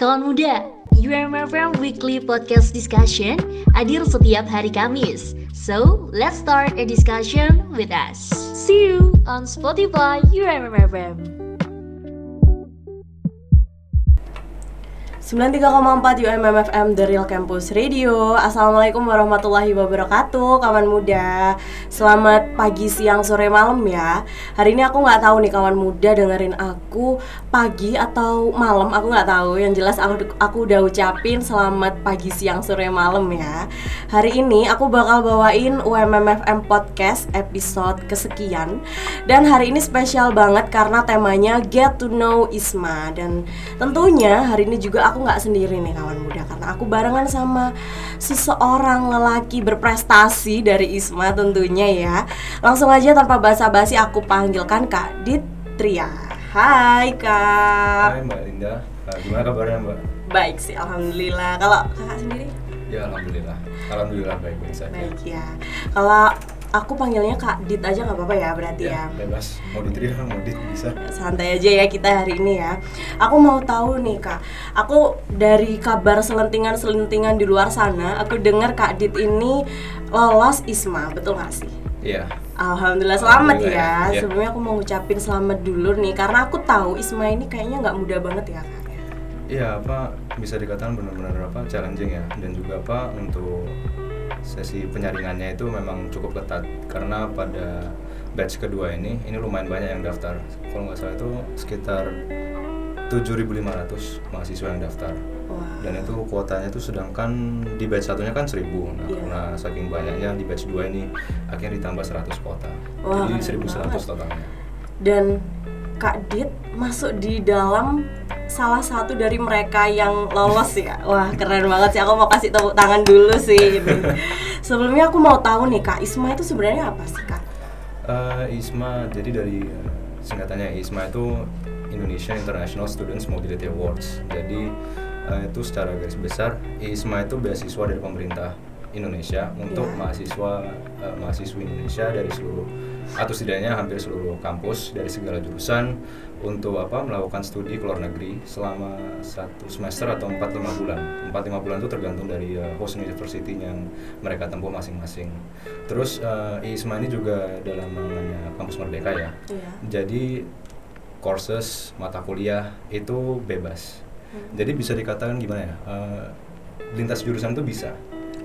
Kawan muda, UMFM Weekly Podcast Discussion hadir setiap hari Kamis. So, let's start a discussion with us. See you on Spotify UMFM. 93,4 UMMFM The Real Campus Radio. Assalamualaikum warahmatullahi wabarakatuh Kawan muda. Selamat pagi, siang, sore, malam ya. Hari ini aku nggak tahu nih kawan muda dengerin aku Pagi atau malam aku nggak tahu. Yang jelas aku, aku udah ucapin selamat pagi, siang, sore, malam ya. Hari ini aku bakal bawain UMMFM Podcast episode kesekian. Dan hari ini spesial banget karena temanya Get to know Isma. Dan tentunya hari ini juga aku nggak sendiri nih kawan muda karena aku barengan sama seseorang lelaki berprestasi dari Isma tentunya ya. Langsung aja tanpa basa-basi aku panggilkan Kak Ditria. Hai Kak. Hai Mbak Linda, gimana kabarnya Mbak? Baik sih, alhamdulillah. Kalau kakak sendiri? Ya Alhamdulillah, Alhamdulillah baik-baik saja. Baik ya. Kalau aku panggilnya Kak Dit aja nggak apa-apa ya berarti ya. bebas, mau ditria, mau dit bisa. santai aja ya kita hari ini ya. Aku mau tahu nih kak, aku dari kabar selentingan-selentingan di luar sana, aku dengar kak Dit ini lolos ISMA, betul nggak sih? Iya, Alhamdulillah selamat Alhamdulillah ya. ya. Iya. Sebelumnya aku mau ngucapin selamat dulu nih, karena aku tahu ISMA ini kayaknya nggak mudah banget ya kak. iya apa bisa dikatakan benar-benar apa challenging ya dan juga apa untuk sesi penyaringannya itu memang cukup ketat karena pada batch kedua ini ini lumayan banyak yang daftar kalau nggak salah itu sekitar 7.500 mahasiswa yang daftar Wah. dan itu kuotanya itu sedangkan di batch satunya kan 1000 nah Iya. karena saking banyaknya di batch 2 ini akhirnya ditambah 100 kuota Wah, jadi keren 1100 banget. totalnya Dan kak Dit masuk di dalam salah satu dari mereka yang lolos ya. Wah keren banget sih. Aku mau kasih tepuk tangan dulu sih. ini. Sebelumnya aku mau tahu nih kak Isma itu sebenarnya apa sih kak? Eh, ISMA jadi dari eh, singkatannya ISMA itu Indonesia International Students Mobility Awards jadi eh, itu secara garis besar ISMA itu beasiswa dari pemerintah Indonesia untuk Iya. mahasiswa eh, mahasiswi Indonesia dari seluruh atau setidaknya hampir seluruh kampus dari segala jurusan untuk apa melakukan studi ke luar negeri selama satu semester atau 4-5 bulan. 4-5 bulan itu tergantung dari eh, host university yang mereka tempuh masing-masing. Terus eh, ISMA ini juga dalam namanya kampus merdeka ya. Iya. jadi courses mata kuliah itu bebas. Hmm. jadi bisa dikatakan gimana ya eh, lintas jurusan itu bisa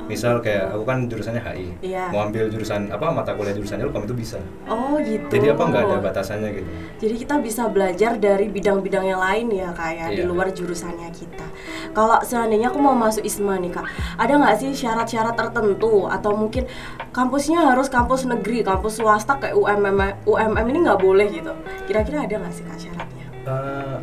misal kayak aku kan jurusannya HI Iya. mau ambil jurusan apa mata kuliah jurusannya Ilkom itu bisa Oh gitu. jadi apa nggak ada batasannya gitu Jadi kita bisa belajar dari bidang-bidang yang lain ya kayak di Iya. luar jurusannya kita. Kalau seandainya aku mau masuk ISMA nih kak, ada nggak sih syarat-syarat tertentu atau mungkin kampusnya harus kampus negeri, kampus swasta kayak UMM UMM ini nggak boleh gitu. Kira-kira ada nggak sih kak syaratnya? Eh,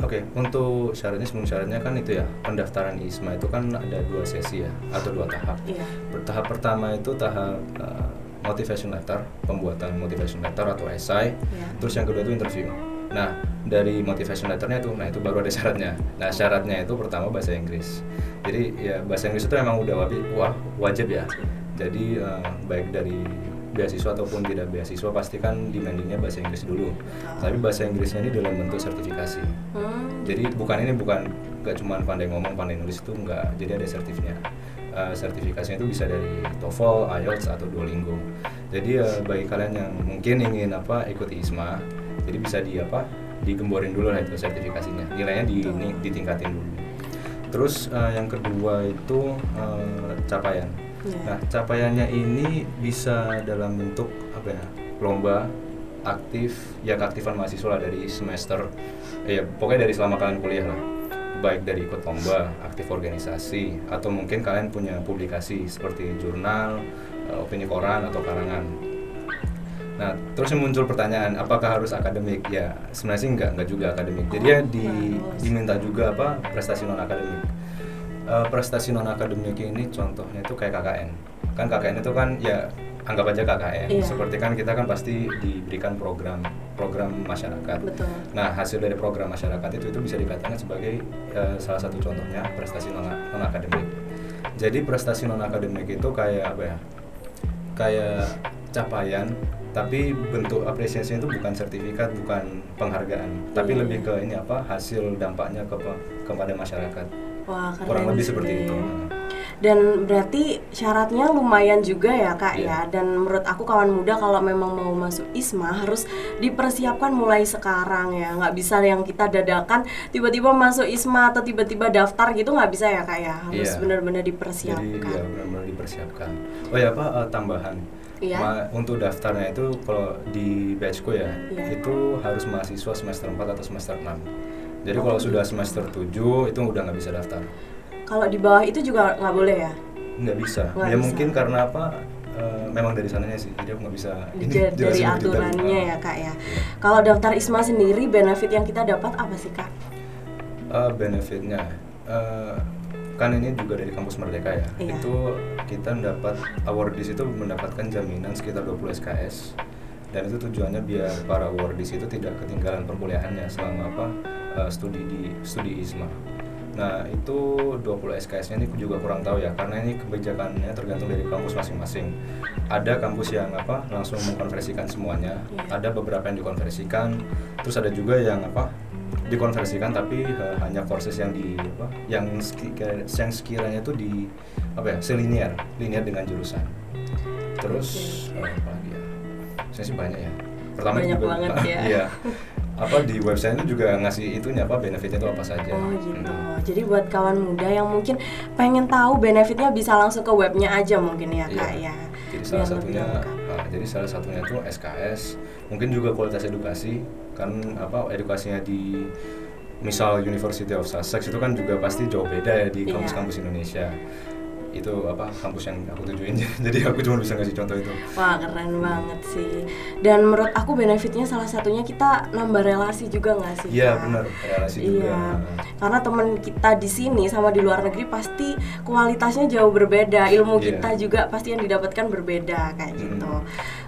Oke, untuk syaratnya sebelum syaratnya kan itu ya pendaftaran ISMA itu kan ada dua sesi ya atau dua tahap. Iya. Per- Tahap pertama itu tahap uh, motivation letter, pembuatan motivation letter atau esai. Iya. Terus yang kedua itu interview. Nah, dari motivation letternya itu, nah itu baru ada syaratnya. Nah, syaratnya itu pertama bahasa Inggris. Jadi ya bahasa Inggris itu emang udah wajib, wah, wajib ya. Jadi uh, baik dari beasiswa ataupun tidak beasiswa pasti kan demandingnya bahasa Inggris dulu. Tapi bahasa Inggrisnya ini dalam bentuk sertifikasi. Hmm. Jadi bukan ini bukan gak cuma pandai ngomong pandai nulis itu enggak. Jadi ada sertifnya. Eh, sertifikasinya itu bisa dari TOEFL, IELTS atau Duolingo. Jadi eh, bagi kalian yang mungkin ingin apa ikuti ISMA, jadi bisa di apa digemborin dulu lah itu sertifikasinya. Nilainya di, ni- ditingkatin dulu. Terus eh, yang kedua itu eh, capaian. Iya. Nah, capaiannya ini bisa dalam bentuk apa ya? Lomba aktif, ya keaktifan mahasiswa lah dari semester eh, ya pokoknya dari selama kalian kuliah lah. Baik dari ikut lomba, aktif organisasi atau mungkin kalian punya publikasi seperti jurnal, eh, opini koran atau karangan. Nah, terus yang muncul pertanyaan, apakah harus akademik? Ya, sebenarnya sih enggak, enggak juga akademik. Jadi ya di, diminta juga apa prestasi non akademik. Eh, prestasi non akademik ini contohnya itu kayak KKN. Kan KKN itu kan ya anggap aja KKN. Iya. Seperti kan kita kan pasti diberikan program program masyarakat. Betul. Nah, hasil dari program masyarakat itu itu bisa dikatakan sebagai eh, salah satu contohnya prestasi non akademik. Jadi prestasi non akademik itu kayak apa ya? Kayak capaian tapi bentuk apresiasinya itu bukan sertifikat bukan penghargaan tapi Iya, lebih ke ini apa hasil dampaknya ke kepada masyarakat Wah, keren kurang lebih sih. seperti itu Dan berarti syaratnya lumayan juga ya kak Iya. ya. Dan menurut aku kawan muda kalau memang mau masuk ISMA harus dipersiapkan mulai sekarang ya. Nggak bisa yang kita dadakan tiba-tiba masuk ISMA atau tiba-tiba daftar gitu nggak bisa ya kak ya. Harus Iya. benar-benar jadi dipersiapkan. ya benar-benar dipersiapkan oh ya apa eh, tambahan Iya. Ma- untuk daftarnya itu kalau di batchku ya Iya. itu harus mahasiswa semester 4 atau semester 6 jadi Oh, kalau sudah semester 7 itu udah nggak bisa daftar Kalau di bawah itu juga nggak boleh ya. nggak bisa Nggak ya bisa. mungkin karena apa eh, memang dari sananya sih jadi aku nggak bisa ini Da- dari detail. aturannya ya kak ya. Kalau daftar ISMA sendiri benefit yang kita dapat apa sih kak? Eh, benefitnya eh, kan ini juga dari kampus Merdeka ya Iya. itu kita mendapat awardees itu mendapatkan jaminan sekitar 20 SKS dan itu tujuannya biar para awardees itu tidak ketinggalan perkuliahannya selama apa eh, studi di studi ISMA. Nah itu 20 SKS nya ini juga kurang tahu ya karena ini kebijakannya tergantung dari kampus masing-masing. Ada kampus yang apa langsung mengkonversikan semuanya Iya. ada beberapa yang dikonversikan terus ada juga yang apa dikonversikan tapi eh, hanya courses yang di apa yang yang sekiranya itu di apa ya selinier linear dengan jurusan. Terus eh, apa lagi ya? Saya sih banyak ya. Pertama Banyak juga banget ya. iya apa di website itu juga ngasih itunya apa benefitnya itu apa saja Oh gitu. Hmm. Jadi buat kawan muda yang mungkin pengen tahu benefitnya bisa langsung ke webnya aja mungkin ya kak Iya. ya. Jadi salah satunya, lengkap. ah, jadi salah satunya itu SKS, mungkin juga kualitas edukasi, kan apa edukasinya di misal University of Sussex itu kan juga pasti jauh beda ya di Iya. kampus-kampus Indonesia. Itu apa kampus yang aku tujuin, jadi aku cuma bisa ngasih contoh itu. Wah keren banget sih. Dan menurut aku benefitnya salah satunya kita nambah relasi juga nggak sih? Iya benar relasi juga. Iya, karena teman kita di sini sama di luar negeri pasti kualitasnya jauh berbeda, ilmu Iya. kita juga pasti yang didapatkan berbeda kayak Mm. gitu.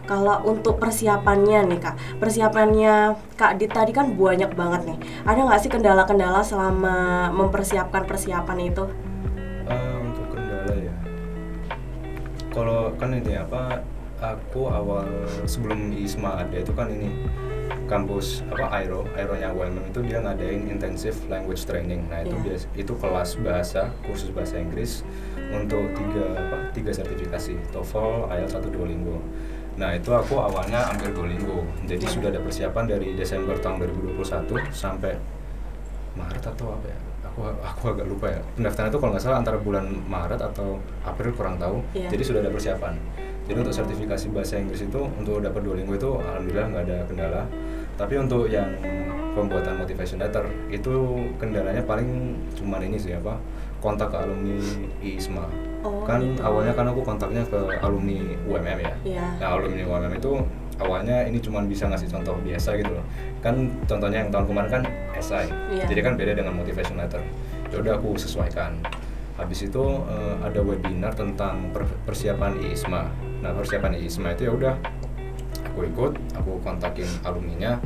Kalau untuk persiapannya nih kak, persiapannya kak Dit tadi kan banyak banget nih. Ada nggak sih kendala-kendala selama mempersiapkan persiapan itu? Eh, untuk. Kalau kan ini apa? Aku awal sebelum ISMA ada itu kan ini kampus apa Aero, Aeronya UMM itu dia ngadain intensive language training. Nah itu Iya. bias, itu kelas bahasa, kursus bahasa Inggris untuk tiga apa? Tiga sertifikasi, TOEFL, IELTS, satu Duolingo. Nah itu aku awalnya ambil Duolingo. Jadi Iya. sudah ada persiapan dari Desember tahun 2021 sampai Maret atau apa ya? Aku aku agak lupa ya. Pendaftaran itu kalau nggak salah antara bulan Maret atau April kurang tahu. Iya. Jadi sudah ada persiapan. Jadi untuk sertifikasi bahasa Inggris itu untuk dapat Duolingo itu alhamdulillah nggak ada kendala. Tapi untuk yang pembuatan motivation letter itu kendalanya paling cuman ini sih apa? Kontak ke alumni ISMA. Oh, kan gitu. awalnya kan aku kontaknya ke alumni UMM ya. Iya. Nah, alumni UMM itu awalnya ini cuma bisa ngasih contoh biasa gitu loh. Kan contohnya yang tahun kemarin kan esai. Iya. Jadi kan beda dengan motivation letter. Ya udah aku sesuaikan. Habis itu eh, ada webinar tentang per- persiapan ISMA. Nah, persiapan ISMA itu ya udah aku ikut, aku kontakin alumninya.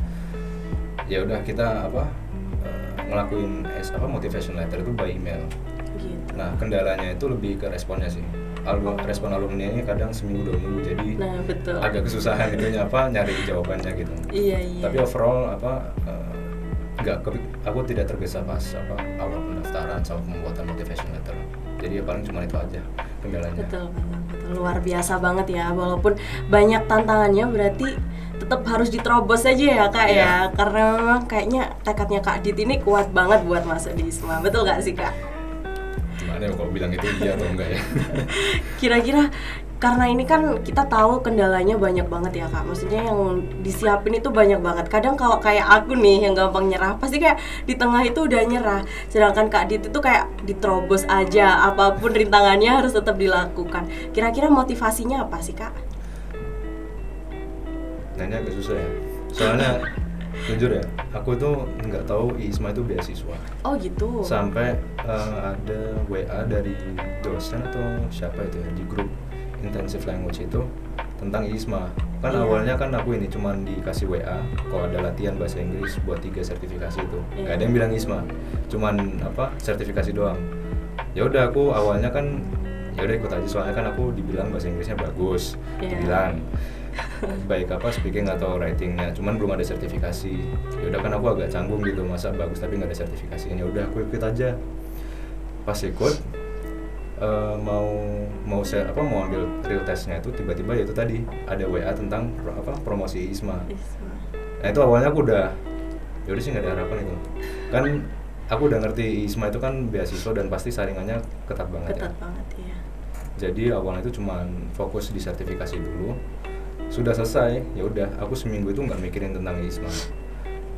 Ya udah kita apa eh, ngelakuin es apa motivation letter itu by email. Gitu. Nah, kendalanya itu lebih ke responnya sih. Alum, respon alumni ini kadang seminggu dua minggu jadi Nah betul. agak kesusahan itu apa nyari jawabannya gitu. Iya iya. Tapi overall apa nggak aku tidak tergesa pas apa awal pendaftaran sama pembuatan motivation letter. Jadi ya paling cuma itu aja kendalanya. Betul, betul. Luar biasa banget ya. Walaupun banyak tantangannya berarti tetap harus diterobos aja ya kak Iya. ya. Karena memang kayaknya tekadnya kak Dit ini kuat banget buat masuk di ISMA. Betul gak sih kak? Gimana ya kalau bilang itu iya atau enggak ya? Kira-kira karena ini kan kita tahu kendalanya banyak banget ya kak. Maksudnya yang disiapin itu banyak banget. Kadang kalau kayak aku nih yang gampang nyerah, pasti kayak di tengah itu udah nyerah. Sedangkan kak Dit itu kayak diterobos aja. Apa pun rintangannya harus tetap dilakukan. Kira-kira motivasinya apa sih kak? Nah ini agak susah ya. Soalnya jujur ya, aku tuh nggak tahu ISMA itu beasiswa. Oh gitu. sampai eh, ada WA dari dosen atau siapa itu ya di grup intensive language itu tentang ISMA kan Iya. awalnya kan aku ini cuman dikasih WA kalau ada latihan bahasa Inggris buat tiga sertifikasi itu Iya. nggak ada yang bilang ISMA cuman apa sertifikasi doang ya udah aku awalnya kan ya udah ikut aja soalnya kan aku dibilang bahasa Inggrisnya bagus Iya. dibilang baik apa speaking atau writingnya cuman belum ada sertifikasi ya udah kan aku agak canggung gitu masa bagus tapi nggak ada sertifikasinya Ya udah aku ikut aja pas ikut eh, mau mau saya apa mau ambil real testnya itu tiba-tiba ya itu tadi ada WA tentang pro- apa promosi ISMA Isma. Nah itu awalnya aku udah ya udah sih nggak ada harapan itu. Kan aku udah ngerti ISMA itu kan beasiswa dan pasti saringannya ketat banget Ketat ya. banget ya. Jadi awalnya itu cuman fokus di sertifikasi dulu. Sudah selesai, ya udah aku seminggu itu nggak mikirin tentang ISMA.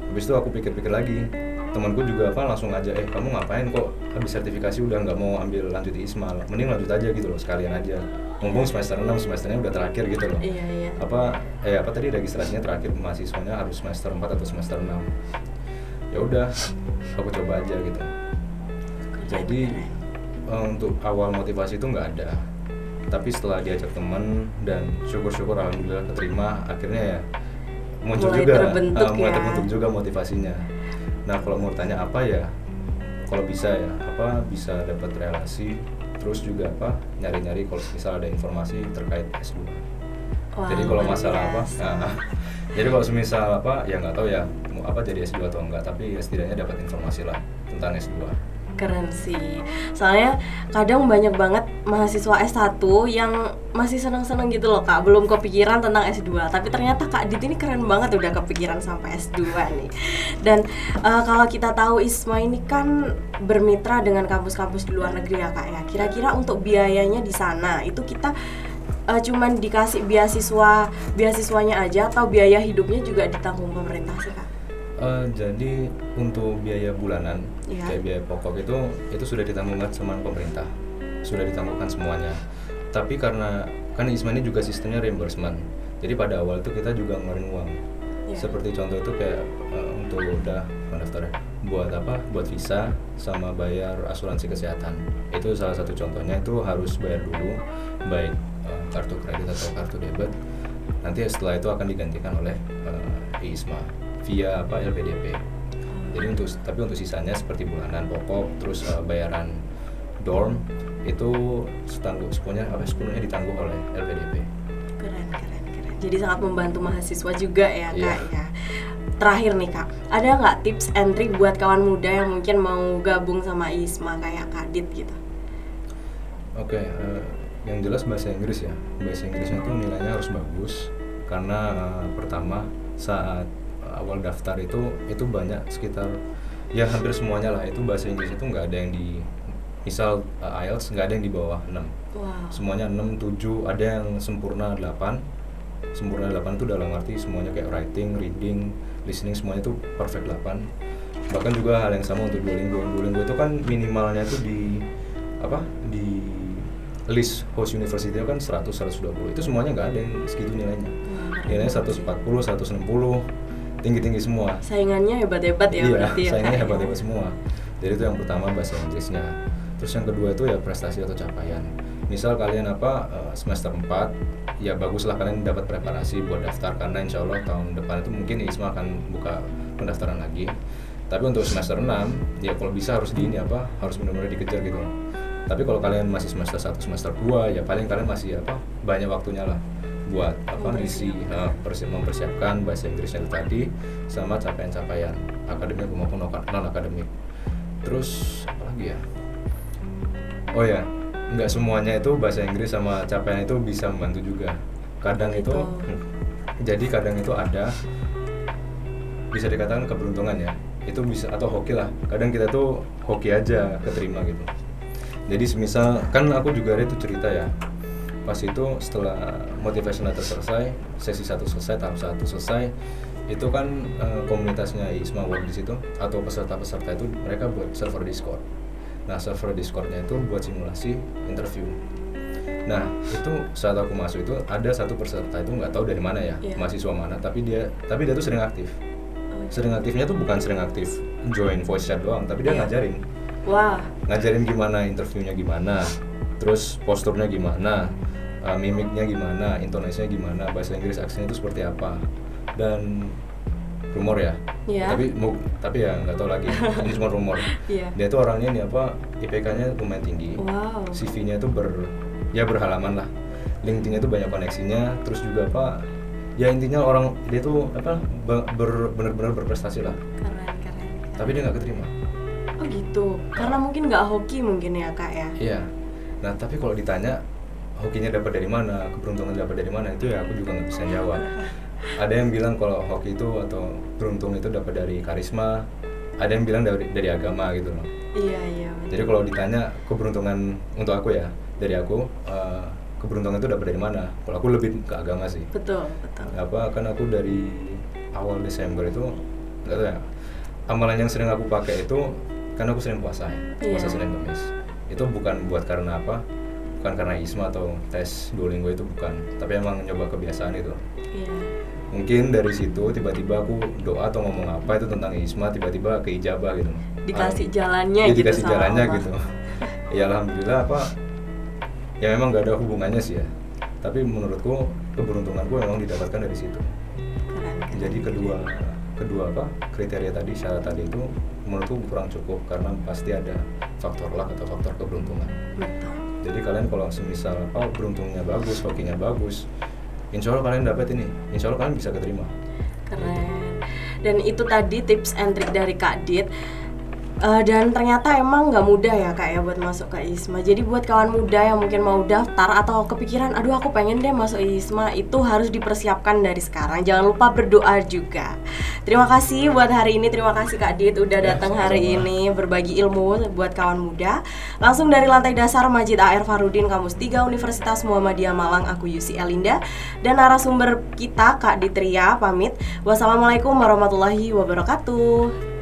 Habis itu aku pikir-pikir lagi. Temanku juga apa langsung aja, eh kamu ngapain kok habis sertifikasi udah nggak mau ambil lanjut ISMA, mending lanjut aja gitu loh sekalian aja. Mumpung semester 6 semesternya udah terakhir gitu loh. Iya iya. apa eh apa tadi registrasinya terakhir mahasiswanya harus semester 4 atau semester 6 ya udah aku coba aja gitu. Jadi eh, untuk awal motivasi itu nggak ada. Tapi setelah diajak teman dan syukur-syukur alhamdulillah keterima akhirnya ya muncul Mulai juga. terbentuk eh, mulai ya. terbentuk juga motivasinya nah kalau mau tanya apa ya kalau bisa ya apa bisa dapat relasi terus juga apa nyari-nyari kalau misal ada informasi terkait S2 Wah, jadi kalau masalah apa biasa. nah, jadi kalau semisal apa ya nggak tahu ya mau apa jadi S2 atau enggak tapi ya setidaknya dapat informasi lah tentang S2 Keren sih. Soalnya kadang banyak banget mahasiswa S1 yang masih seneng-seneng gitu loh Kak, belum kepikiran tentang S2. Tapi ternyata Kak Dit ini keren banget udah kepikiran sampai S2 nih. Dan eh, kalau kita tahu ISMA ini kan bermitra dengan kampus-kampus di luar negeri ya Kak ya. Kira-kira untuk biayanya di sana itu kita eh, cuman dikasih beasiswa beasiswanya aja atau biaya hidupnya juga ditanggung pemerintah sih Kak? Eh, jadi untuk biaya bulanan Iya. kayak biaya pokok itu itu sudah ditanggungan sama pemerintah. Sudah ditanggungan semuanya. Tapi karena kan ISMA ini juga sistemnya reimbursement. Jadi pada awal itu kita juga ngeluarin uang. Iya. seperti contoh itu kayak eh, untuk udah pendaftar buat apa? Buat visa sama bayar asuransi kesehatan. Itu salah satu contohnya itu harus bayar dulu baik eh, kartu kredit atau kartu debit. Nanti setelah itu akan digantikan oleh eh, ISMA via apa LPDP jadi untuk tapi untuk sisanya seperti bulanan pokok terus eh, bayaran dorm itu setangguh sepenuhnya apa sepenuhnya ditanggung oleh LPDP Keren, keren, keren. Jadi sangat membantu mahasiswa juga ya Iya. kak ya. Terakhir nih kak, ada nggak tips and trick buat kawan muda yang mungkin mau gabung sama ISMA kayak Kadit gitu? Oke, eh, yang jelas bahasa Inggris ya. Bahasa Inggrisnya itu nilainya harus bagus karena eh, pertama saat awal daftar itu itu banyak sekitar ya hampir semuanya lah. Itu bahasa Inggris itu nggak ada yang di misal eh, IELTS nggak ada yang di bawah 6 Wow. semuanya 6, 7, ada yang sempurna 8 sempurna 8 itu dalam arti semuanya kayak writing, reading, listening semuanya itu perfect 8 bahkan juga hal yang sama untuk Duolingo. Duolingo itu kan minimalnya itu di apa di list host university itu kan 100 120 itu semuanya nggak ada yang segitu nilainya. Nilainya 140 160 tinggi tinggi semua. Saingannya hebat-hebat ya iya berarti ya. saingnya Kak, ya? hebat-hebat semua. Jadi itu yang pertama bahasa Inggrisnya. Terus yang kedua itu ya prestasi atau capaian. Misal kalian apa eh, semester 4 ya baguslah kalian dapat preparasi buat daftar karena insya Allah tahun depan itu mungkin ISMA akan buka pendaftaran lagi. Tapi untuk semester 6 ya kalau bisa harus di ini apa harus benar-benar dikejar gitu. Tapi kalau kalian masih semester 1 semester 2 ya paling kalian masih apa banyak waktunya lah buat apa ngisi eh, persi- mempersiapkan bahasa Inggrisnya itu tadi sama capaian-capaian akademik maupun non akademik terus apa lagi ya? Oh ya nggak semuanya itu bahasa Inggris sama capaian itu bisa membantu juga. Kadang itu Gitu. jadi kadang itu ada bisa dikatakan keberuntungan ya. Itu bisa atau hoki lah. Kadang kita tuh hoki aja keterima gitu. Jadi semisal kan aku juga ada itu cerita ya pas itu setelah motivation letter selesai sesi satu selesai tahap satu selesai itu kan eh, komunitasnya Isma World di situ atau peserta-peserta itu mereka buat server Discord. Nah server Discordnya itu buat simulasi interview. Nah itu saat aku masuk itu ada satu peserta itu nggak tahu dari mana ya Iya. mahasiswa mana tapi dia tapi dia tuh sering aktif. Oh, sering aktifnya tuh bukan sering aktif join voice chat doang tapi dia Iya. ngajarin. Wah, ngajarin gimana interviewnya gimana terus posturnya gimana uh, mimiknya gimana intonasinya gimana bahasa Inggris aksennya itu seperti apa. Dan rumor ya. Iya. tapi mau tapi ya nggak tahu lagi. Ini cuma rumor. Iya. dia tuh orangnya ini apa IPK-nya lumayan tinggi. Wow. CV-nya itu ber ya berhalaman lah. LinkedIn itu banyak koneksinya. Terus juga apa ya intinya orang dia tuh apa be- ber, benar-benar berprestasi lah. Keren keren, keren. tapi dia nggak keterima. Oh gitu. Karena mungkin nggak hoki mungkin ya kak ya? Iya. Nah tapi kalau ditanya hokinya dapat dari mana keberuntungan dapat dari mana itu ya aku juga nggak bisa jawab. Ada yang bilang kalau hoki itu atau beruntung itu dapat dari karisma ada yang bilang dari dari agama gitu loh. Iya iya jadi kalau ditanya keberuntungan untuk aku ya dari aku eh, keberuntungan itu dapat dari mana? Kalau aku lebih ke agama sih. Betul betul. Apa kan aku dari awal Desember itu nggak tahu ya amalan yang sering aku pakai itu kan aku sering puasa ya puasa Iya. Senin Kamis. Itu bukan buat karena apa bukan karena isma atau tes Duolingo itu bukan tapi emang nyoba kebiasaan itu. Iya. Mungkin dari situ tiba-tiba aku doa atau ngomong apa itu tentang isma tiba-tiba ke ijabah gitu. Dikasih Ah, jalannya iya, gitu dikasih sama jalannya Allah. gitu. Ya alhamdulillah apa ya memang gak ada hubungannya sih ya. Tapi menurutku keberuntunganku memang didapatkan dari situ. Jadi kedua kedua apa kriteria tadi syarat tadi itu menurutku kurang cukup karena pasti ada faktor luck atau faktor keberuntungan. Betul jadi kalian kalau semisal apa beruntungnya bagus hokinya bagus insya Allah kalian dapat ini. Insya Allah kalian bisa keterima. Keren. Dan itu tadi tips and trick dari Kak Dit Eh, dan ternyata emang nggak mudah ya kak ya buat masuk ke ISMA. Jadi buat kawan muda yang mungkin mau daftar atau kepikiran aduh aku pengen deh masuk ISMA itu harus dipersiapkan dari sekarang. Jangan lupa berdoa juga. Terima kasih buat hari ini. Terima kasih kak Dit udah Ya, datang hari ini berbagi ilmu buat kawan muda. Langsung dari lantai dasar Majid AR Farudin Kamus 3 Universitas Muhammadiyah Malang aku Yusi Elinda. Dan narasumber kita Kak Ditria pamit. Wassalamualaikum warahmatullahi wabarakatuh